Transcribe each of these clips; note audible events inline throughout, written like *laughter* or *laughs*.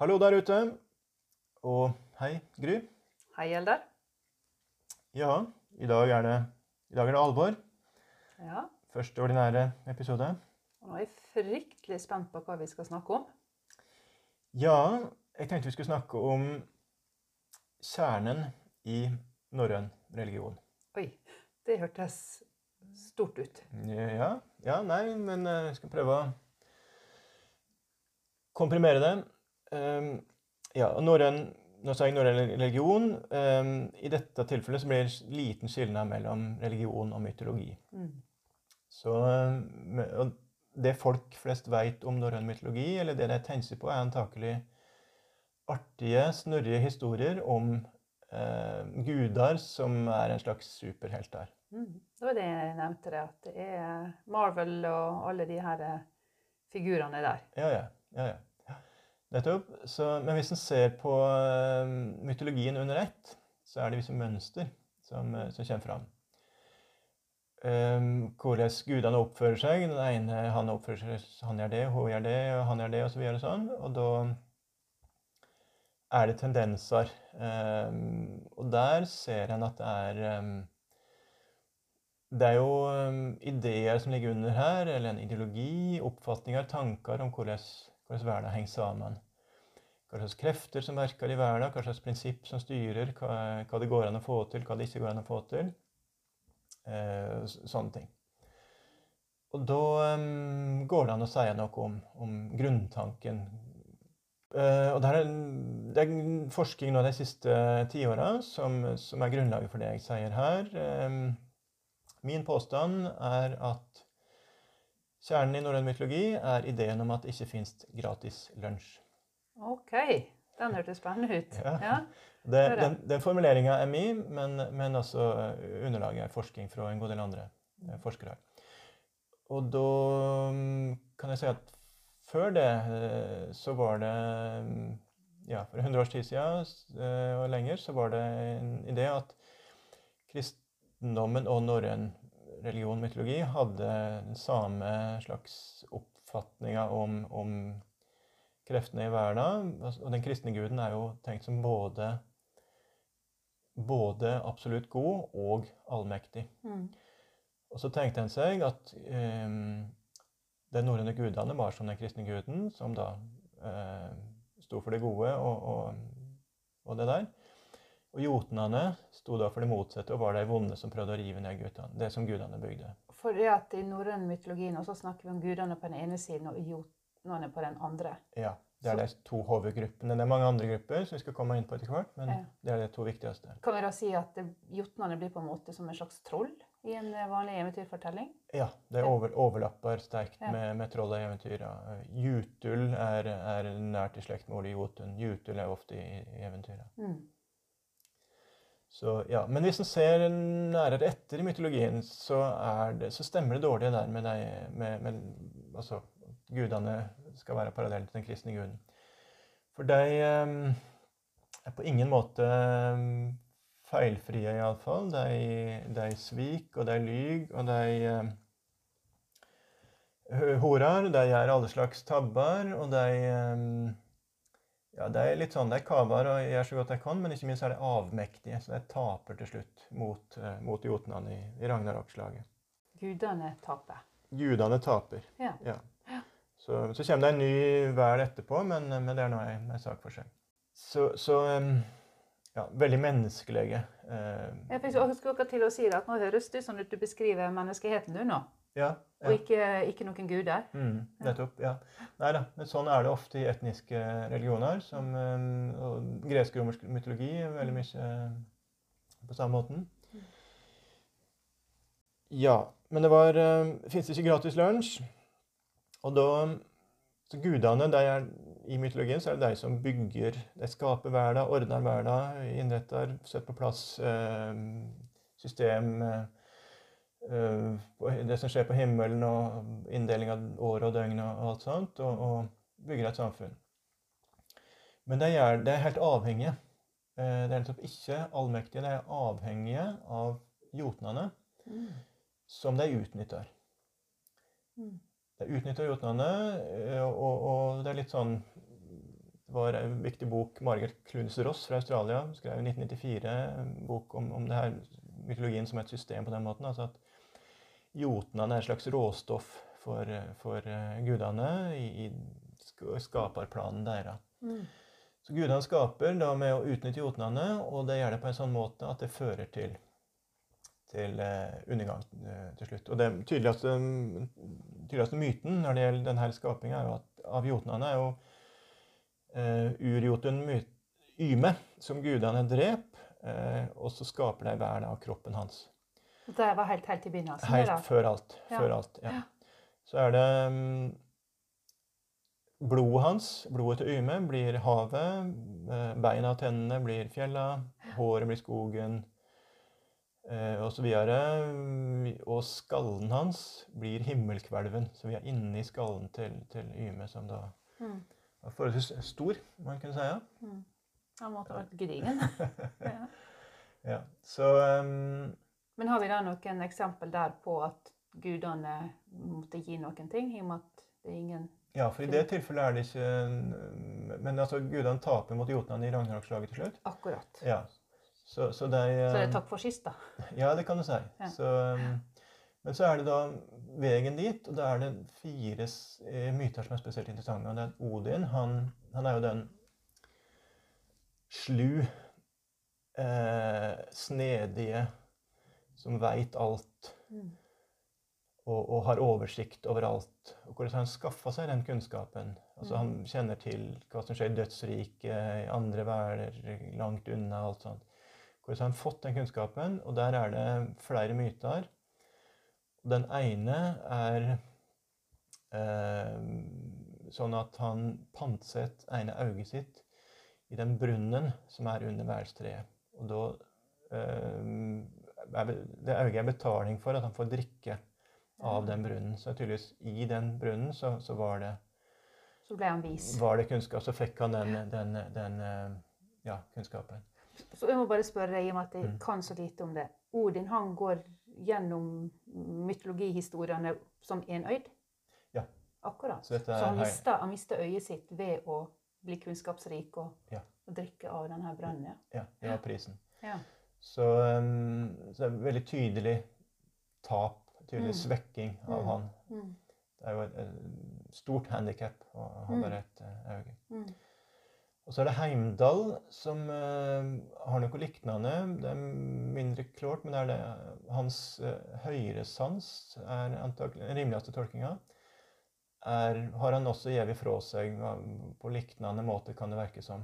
Hallo der ute. Og hei, Gry. Hei, Eldar. Ja, i dag er det, dag er det alvor. Ja, Første ordinære episode. og nå er jeg fryktelig spent på hva vi skal snakke om. Ja, jeg tenkte vi skulle snakke om kjernen i norrøn religion. Oi, det hørtes stort ut. Ja, ja, nei, men eh, jeg skal prøve å komprimere det. Um, ja, norrøn nå sa jeg norrøn religion. Um, I dette tilfellet så blir det liten skilnad mellom religion og mytologi. Mm. Så um, og det folk flest vet om norrøn mytologi, eller det de tenker på, er antakelig artige, snurrige historier om eh, guder som er en slags superhelter. Mm. Det var det jeg nevnte, det, at det er Marvel og alle de her figurene der. Ja, ja. ja, ja. Nettopp. Så, men hvis en ser på eh, mytologien under ett, så er det visse mønster som, eh, som kommer fram. Um, hvordan gudene oppfører seg. Den ene han oppfører seg han gjør det, hun gjør det, og han gjør det, og så videre sånn. Og da er det tendenser. Um, og der ser en at det er um, Det er jo ideer som ligger under her, eller en ideologi, oppfatninger, tanker om hvordan, hvordan verden henger sammen. Hva slags krefter som verker i verden, hva slags prinsipp som styrer, hva, hva det går an å få til, hva det ikke går an å få til. Eh, sånne ting. Og da um, går det an å si noe om, om grunntanken. Uh, og det er, det er forskning nå de siste tiåra som, som er grunnlaget for det jeg sier her. Um, min påstand er at kjernen i norrøn mytologi er ideen om at det ikke fins gratis lunsj. OK, den hørtes spennende ut. Ja. Ja. Det, den den formuleringa er min, men, men eh, underlaget er forskning fra en god del andre eh, forskere. Og da mm, kan jeg si at før det eh, så var det mm, Ja, for 100 års tid siden og lenger så var det en idé at kristendommen og norrøn religion, mytologi, hadde den samme slags oppfatninga om, om kreftene i verden. Altså, Og den kristne guden er jo tenkt som både både absolutt god og allmektig. Mm. Og så tenkte en seg at eh, de norrøne gudene var som den kristne guden, som da eh, sto for det gode og, og, og det der. Og jotnene sto da for det motsatte og var de vonde som prøvde å rive ned gudene, det som gudene bygde. For det at i norrøn mytologi nå så snakker vi om gudene på den ene siden og jotnene på den andre. Ja, Det er de to hovedgruppene. Det er mange andre grupper som vi skal komme inn på etter hvert, men Ja. det er de to viktigste. Kan vi da si at jotnene blir på en måte som en slags troll i en eh, vanlig eventyrfortelling? Ja, det over, overlapper sterkt Ja. med, med troll og eventyr. Jutul er, er nært i slekt med ordet jotun. Jutul er ofte i, i eventyra. Mm. Så, ja. Men hvis en ser nærere etter i mytologien, så, er det, så stemmer det dårlig der med, deg, med, med altså, gudene skal være parallelle til den kristne guden. For de eh, er på ingen måte eh, feilfrie, iallfall. De, de svik, og de lyg, og de horer. De gjør alle slags tabber, og de eh, ja, de er litt sånn, de kaver og gjør så godt de kan, men ikke minst er de avmektige. Så de taper til slutt mot, eh, mot jotnene i, i Ragnarok-slaget. Gudene taper. Gudene taper. Ja. Ja. Så, så kommer det en ny hver etterpå, men, men det er nå en, sak for seg. Så, så um, ja, veldig menneskelige. Uh, Jeg også akkurat til å si det, at Nå høres det ut som du beskriver menneskeheten du nå, ja, og ikke, ikke noen guder. Mm, nettopp. ja. Nei da, men sånn er det ofte i etniske religioner. Som, um, gresk-romersk mytologi veldig mye på samme måten. Ja, men det var uh, Fins ikke gratis lunsj? Og da så Gudene de er, i mytologien så er det de som bygger De skaper verden, ordner verden, innretter, setter på plass eh, system eh, eh, Det som skjer på himmelen, og inndeling av år og døgn og alt sånt, og, og bygger et samfunn. Men de er, de er helt avhengige. Eh, de er nettopp ikke allmektige. De er avhengige av jotnene, Mm. som de utnytter. Mm. De utnytter jotnene, eh, og, og det er litt sånn Det var en viktig bok Margaret Clunes Ross fra Australia skrev i 1994 en bok om, om det her mytologien som et system på den måten. altså at Jotnene er et slags råstoff for, for uh, gudene i, i skaperplanen deres. Mm. Så gudene skaper da med å utnytte jotnene, og det gjør det på en sånn måte at det fører til, til uh, undergang uh, til slutt. Og Den tydeligste, tydeligste myten når det gjelder denne skapinga, er jo at av jotnene er jo uh, urjotun Yme, som gudene dreper, og så skaper de hver av kroppen hans. Det var helt, helt i begynnelsen? Helt da. før alt. Ja. Før alt ja. Så er det um, Blodet hans, blodet til Yme, blir havet. eh, Beina og tennene blir fjella. Håret blir skogen. Eh, og så videre. Og skallen hans blir himmelkvelven. Så vi er inni skallen til, til Yme, som da Mm. var forholdsvis stor, man kunne si. Ja. Mm. Han måtte ha vært gedigen. *laughs* ja. Ja. Så um, Men har vi da noen eksempel der på at gudene måtte gi noen ting, i og med at det er ingen Ja, for i det tilfellet er det ikke Men altså, gudene taper mot jotnene i ragnarokslaget til slutt. Akkurat. Ja. Så, så de Så det er um, takk for sist, da. *laughs* Ja, det kan du si. Ja. Så, um, men så er det da veien dit, og da er det fire eh, myter som er spesielt interessante. Og det er at Odin, han, han er jo den slu, eh, snedige, som veit alt Mm. og, og har oversikt over alt. Og hvordan han skaffa seg den kunnskapen? Altså Han kjenner til hva som skjer i dødsriket, andre verder, langt unna, alt sånt. Hvordan har han fått den kunnskapen? Og der er det flere myter. Den ene er eh, sånn at han pantsetter ene øyet sitt i den brunnen som er under værstreet. Og da eh, Det øyet er betaling for at han får drikke av den brunnen. Så tydeligvis i den brunnen så, så var, det, Så ble han vis. var det kunnskap. Så fikk han den, den, den eh, ja, kunnskapen. Så jeg må bare spørre deg, i og med at jeg Mm. kan så lite om det. Odin han går gjennom mytologihistoriene som enøyd? Ja. Akkurat. Så er han mista, han mista øyet sitt ved å bli kunnskapsrik og, Ja. og drikke av denne brønnen? ja. Ja, det var prisen. Ja. Så, um, så det er veldig tydelig tap, tydelig Mm. svekking av Mm. han. Mm. Det er jo et, et stort handikap å ha Mm. bare et eh, øye. Og så er det Heimdal, som eh, har noe lignende. Det er mindre klart, men det er det hans uh, høyresans er antakelig den rimeligste tolkinga. Er, har han også gitt fra seg på lignende måte, kan det virke som.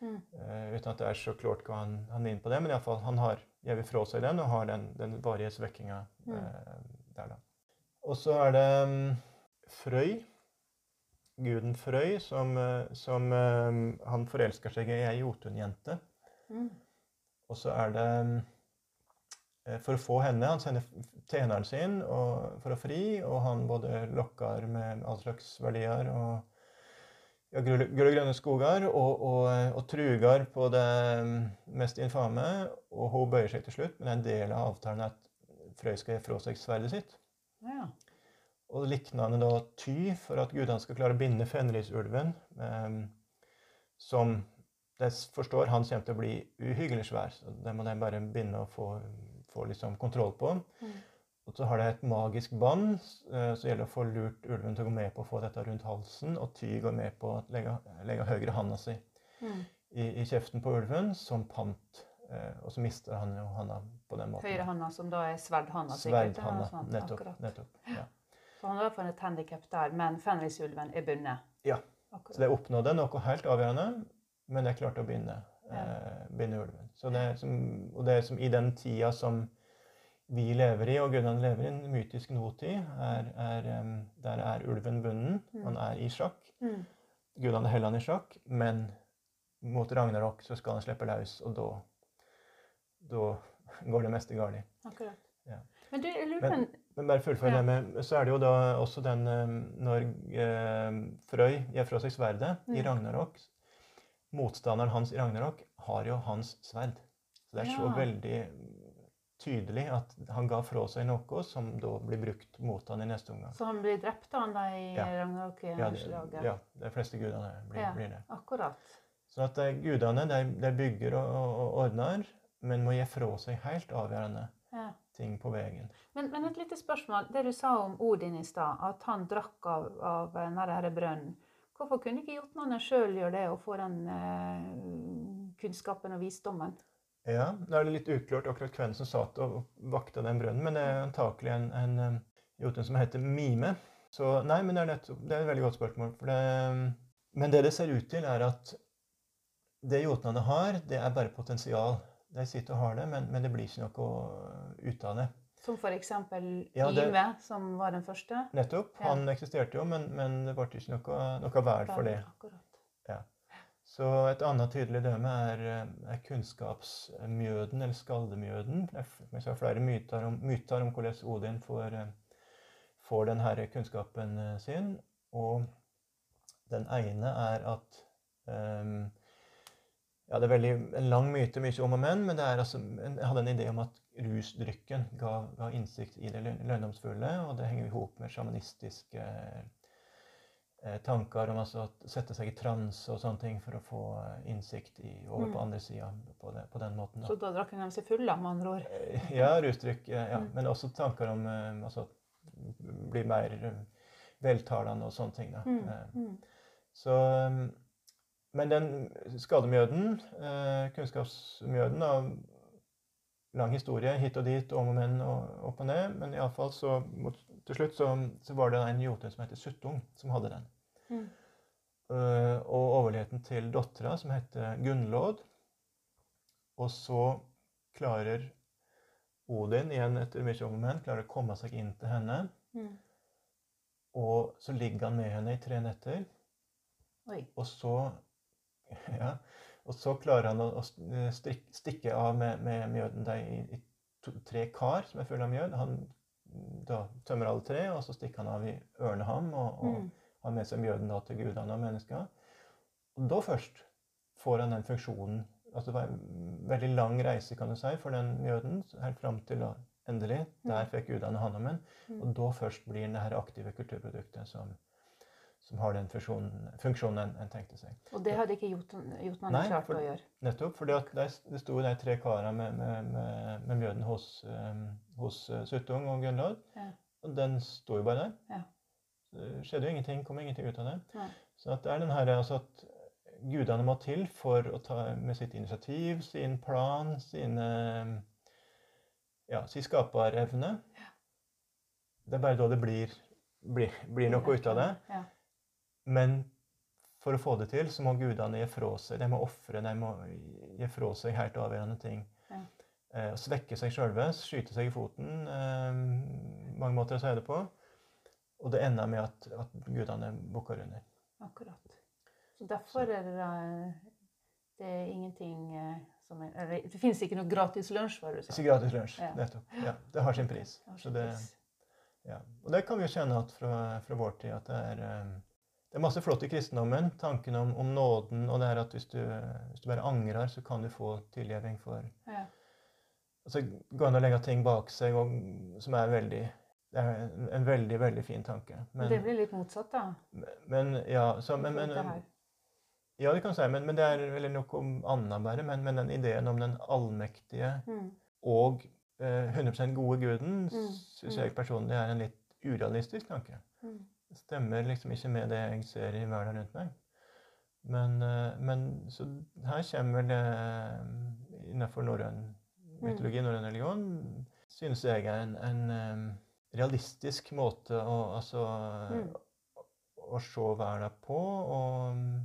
Mm. Uh, uten at det er så klart hva han, han er inne på det, men i alle fall, han har gitt fra seg den og har den, den varige svekkinga Mm. eh, der, da. Og så er det um, Frøy, guden Frøy, som, eh, som eh, han forelsker seg i ei jotunjente. Mm. Og så er det eh, For å få henne Han sender tjeneren sin for å fri, og han både lokker med all slags verdier og ja, gull gull og grønne skoger, og, og, og truger på det mm, mest infame. Og hun bøyer seg til slutt, men en del av avtalen er at Frøy skal gi fra seg sverdet sitt. Ja. Og liknende da ty for at gudene skal klare å binde fenrisulven, eh, som de forstår han kommer til å bli uhyggelig svær. Så det må de bare begynne å få, få liksom kontroll på. Mm. Og så har de et magisk bånd, eh, så gjelder det å få lurt ulven til å gå med på å få dette rundt halsen, og ty går med på å legge, legge høyre handa si Mm. i, i kjeften på ulven som pant. Eh, og så mister han jo handa på den måten. Høyre handa som da er ja, Sverdhanda. sånn, Nettopp. nettopp ja. *laughs* Så han har i et handikap der, men fenrisulven er bundet? Ja. Akkurat. Så det oppnådde noe helt avgjørende, men det klarte å binde, Ja. eh, binde ulven. Så det som, og det som i den tida som vi lever i, og gudene lever i, en mytisk nåtid, er, er, der er ulven bunden. Mm. Han er i sjakk. Mm. Gudene holder han i sjakk, men mot Ragnarok så skal han slippe løs, og da, da går det meste galt. Akkurat. Ja. Men du, jeg lurer på en Men bare fullfør Ja. det med Så er det jo da også den eh, Når eh, Frøy fra seg sverdet i Mm. Ragnarok Motstanderen hans i Ragnarok har jo hans sverd. Så det er så veldig tydelig at han ga fra seg noe som da blir brukt mot han i neste omgang. Så han blir drept han da i Ja. Ragnarok-slaget? Ja, det, ja, de fleste gudene blir, Ja. blir det. Akkurat. Så at de gudene de, de bygger og, og, og ordner, men må gi fra seg helt avgjørende Ja. Ting på veien. Men, men et lite spørsmål. Det du sa om Odin i stad, at han drakk av, av denne brønnen. Hvorfor kunne ikke jotnene sjøl gjøre det og få den eh, kunnskapen og visdommen? Ja, Da er det litt uklart akkurat hvem som satt og vakta den brønnen, men det er antakelig en, en um, jotun som heter Mime. Så nei, men det er, nettopp, det er et veldig godt spørsmål. Det, men det det ser ut til, er at det jotnene har, det er bare potensial. De sitter og har det, men, men det blir ikke noe ut av det. Som f.eks. Ja, det- som var den første. Nettopp. Ja. Han eksisterte jo, men, men det ble ikke noe, noe verd for det. Akkurat. Så et annet tydelig døme er, eh, er kunnskapsmjøden, eller skaldemjøden. Det er flere myter om, myter om hvordan Odin får, eh, får denne kunnskapen eh, sin. Og den ene er at ehm, Ja, det er veldig en lang myte, mye om og men, men det altså, jeg hadde en idé om at rusdrykken ga, ga innsikt i det lø- og det henger i hop med sjamanistiske eh, tanker om altså å sette seg i transe og sånne ting for å få eh, innsikt i, over Mm. på andre sida på, på den måten. Så Da. da drakk de seg fulle, med andre ord. Eh, Ja, rusdrikk, eh, ja. Mm. men også tanker om eh, altså, bli mer eh, veltalende og sånne ting. Da. Mm. Mm. Så, um, men den skademjøden, eh, kunnskapsmjøden, av lang historie hit og dit, om og men og opp og ned, men iallfall så mot, til slutt så, så var det en jote som heter Suttung, som hadde den. Mm. Eh, og overligheten til dattera, som heter Gunnlod. Og så klarer Odin, igjen etter mye om og men, klarer å komme seg inn til henne. Mm. Og så ligger han med henne i tre netter. Oi. Og så, *laughs* ja, og så klarer han å, å strik, stikke av med, med mjøden der i, i to, tre kar som er fulle av mjød. Han da tømmer alle tre, og så stikker han av i ørneham og, og Mm. har med seg mjøden da til gudene og mennesker. Og da først får han den funksjonen. Altså det var en veldig lang reise kan du si, for den mjøden, helt fram til da, endelig. Der Mm. fikk gudene hånd om den. Mm. Og da først blir den det her aktive kulturproduktet som, som har den funksjonen, funksjonen en, en tenkte seg. Og det hadde ikke gjort Nei, klart for- å gjøre. Nettopp. For det, det sto de tre karene med, med, med, med mjøden hos, um, hos uh, Suttung og Gunnlod. Ja. Og den sto jo bare der. Ja. Det skjedde jo ingenting, kom ingenting ut av det. Nei. Så det er den her, altså at gudene må til for å ta med sitt initiativ, sin plan, sine ja, sin skaperevne. Det er bare da det blir, blir, blir noe ut av det. Ja. Men for å få det til, så må gudene gi fra seg. De må ofre, de må gi fra seg helt avgjørende ting. Ja. Eh, svekke seg sjølve, skyte seg i foten. Eh, mange måter å si det på. Og det ender med at, at gudene bukker under. Akkurat. Så derfor er det, da- det er ingenting eh, som er eller, Det finnes ikke noe gratis lunsj, var det du sa? Ikke gratis lunsj. Ja. Nettopp. Ja, det har sin pris. Det har Så sin det, pris. ja. Og det kan vi jo kjenne at fra, fra vår tid at det er eh, det er masse flott i kristendommen. Tanken om, om nåden og det er at hvis du, hvis du bare angrer, så kan du få tilgivning for Ja. Altså gå an å legge ting bak seg og, som er veldig Det er en, en veldig, veldig fin tanke. Men, det blir litt motsatt, da. men ja, så, men, men, ja, det kan si, men, men det er vel noe annet bare. Men, men den ideen om den allmektige Mm. og eh, 100% gode guden Mm, syns jeg personlig er en litt urealistisk tanke. Mm. Stemmer liksom ikke med det jeg ser i verden rundt meg. Men, eh, men så her kommer det eh, innenfor norrøn mytologi, norrøn religion, synes jeg er en, en eh, realistisk måte å, altså, Mm. å se verden på, og mm,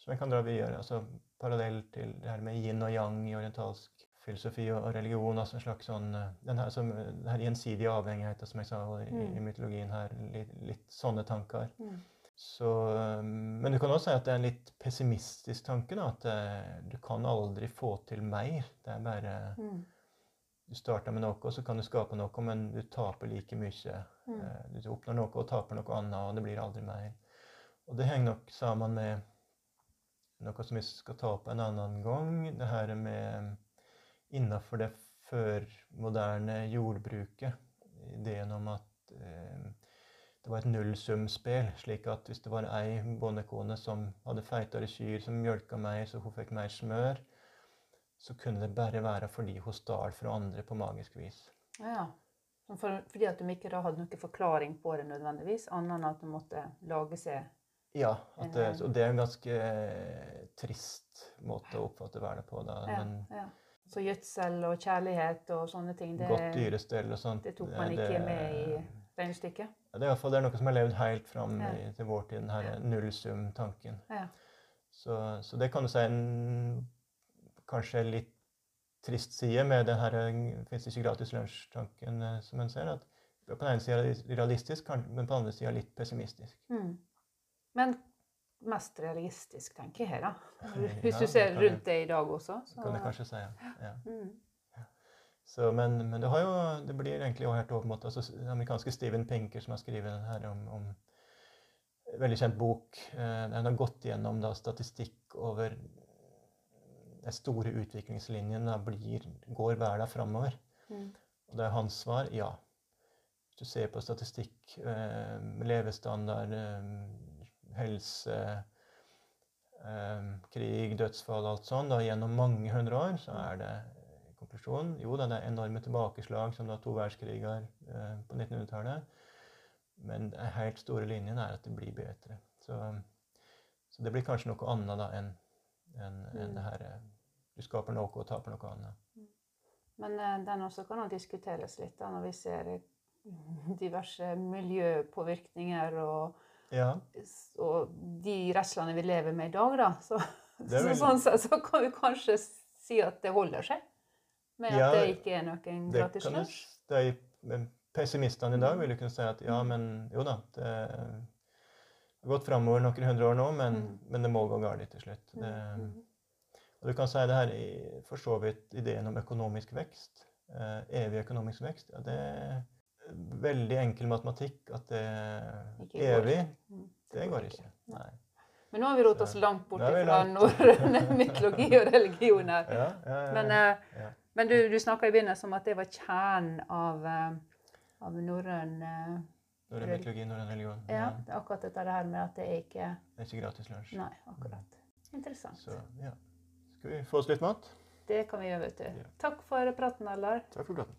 som jeg kan dra videre. Altså, parallell til det her med yin og yang i orientalsk filosofi og, religion. altså en slags sånn, eh, den her, som, den her gjensidige avhengigheten som jeg sa i, i Mm. mytologien her. Litt, litt sånne tanker. Mm. Så, um, men du kan også si at det er en litt pessimistisk tanke. Da, at eh, du kan aldri få til mer. Det er bare Mm. Du starter med noe, og så kan du skape noe, men du taper like mye. Mm. Eh, Du oppnår noe og taper noe annet, og det blir aldri mer. Og det henger nok sammen med noe som vi skal ta opp en annen gang. Det her med Innafor det førmoderne jordbruket. Ideen om at eh, det var et nullsumspill, slik at hvis det var ei bondekone som hadde feitere kyr, som mjølka mer, så hun fikk mer smør, så kunne det bare være fordi hun stal fra andre på magisk vis. Ja. For, fordi at de ikke hadde noen forklaring på det nødvendigvis, annet enn at de måtte lage seg Ja, det, og det er en ganske trist måte å oppfatte verden på. Da. Ja, Men ja. Så gjødsel og kjærlighet og sånne ting, det, godt dyrestell og sånt det tok man ikke med i regnestykket? Ja, det det er noe som har levd helt fram Ja. i, til vår tid, den her nullsum-tanken. Ja. Så, så det kan du si en kanskje litt trist side med den her fins ikke gratis lunsj-tanken, eh, som en ser. at På den ene sida realistisk, men på den andre sida litt pessimistisk. Mm. Men mest realistisk, tenker jeg, da. Hvis du ser rundt det i dag også. Så, kan jeg kanskje si. Ja. mm. Så, men, men det, har jo, det blir egentlig helt åpenbart altså, Den amerikanske Steven Pinker som har skrevet den her om, om Veldig kjent bok. Eh, den har gått gjennom da, statistikk over de store utviklingslinjene. Blir, går verden framover? Mm. Og det er hans svar ja. Hvis du ser på statistikk, eh, levestandard, eh, helse, eh, krig, dødsfall, alt sånn, da, gjennom mange hundre år, så er det konklusjonen Jo da, det er enorme tilbakeslag, som da to verdenskriger eh, på 1900-tallet. Men den helt store linjen er at det blir bedre. Så, så det blir kanskje noe annet da enn en, en det her eh, Du skaper noe og taper noe annet. Men eh, den også kan jo diskuteres litt da, når vi ser diverse miljøpåvirkninger og, Ja. og de redslene vi lever med i dag, da. Så, så sånn sett så kan vi kanskje si at det holder seg. Med Ja, at det ikke er noen gratis lunsj. pessimistene i dag vil jo kunne si at ja, men jo da Det har gått framover noen hundre år nå, men, Mm. men det må gå galt til slutt. Det, Mm. og du kan si det her i for så vidt ideen om økonomisk vekst. Eh, evig økonomisk vekst. Ja, det veldig enkel matematikk at det er evig, Mm. det går ikke. Nei. Men nå har vi rotet oss langt bort fra norrøn *laughs* mytologi og religion her. Ja, ja, ja, Men, eh, men du, du snakka i begynnelsen om at det var kjernen av, eh, av norrøn eh, Norrøn mytologi, norrøn religion. Ja, akkurat dette her med at det er ikke det er ikke gratis lunsj. Nei, akkurat. Interessant. Så ja. Skal vi få oss litt mat? Det kan vi gjøre, vet du. Takk for praten, Allar. Takk for praten.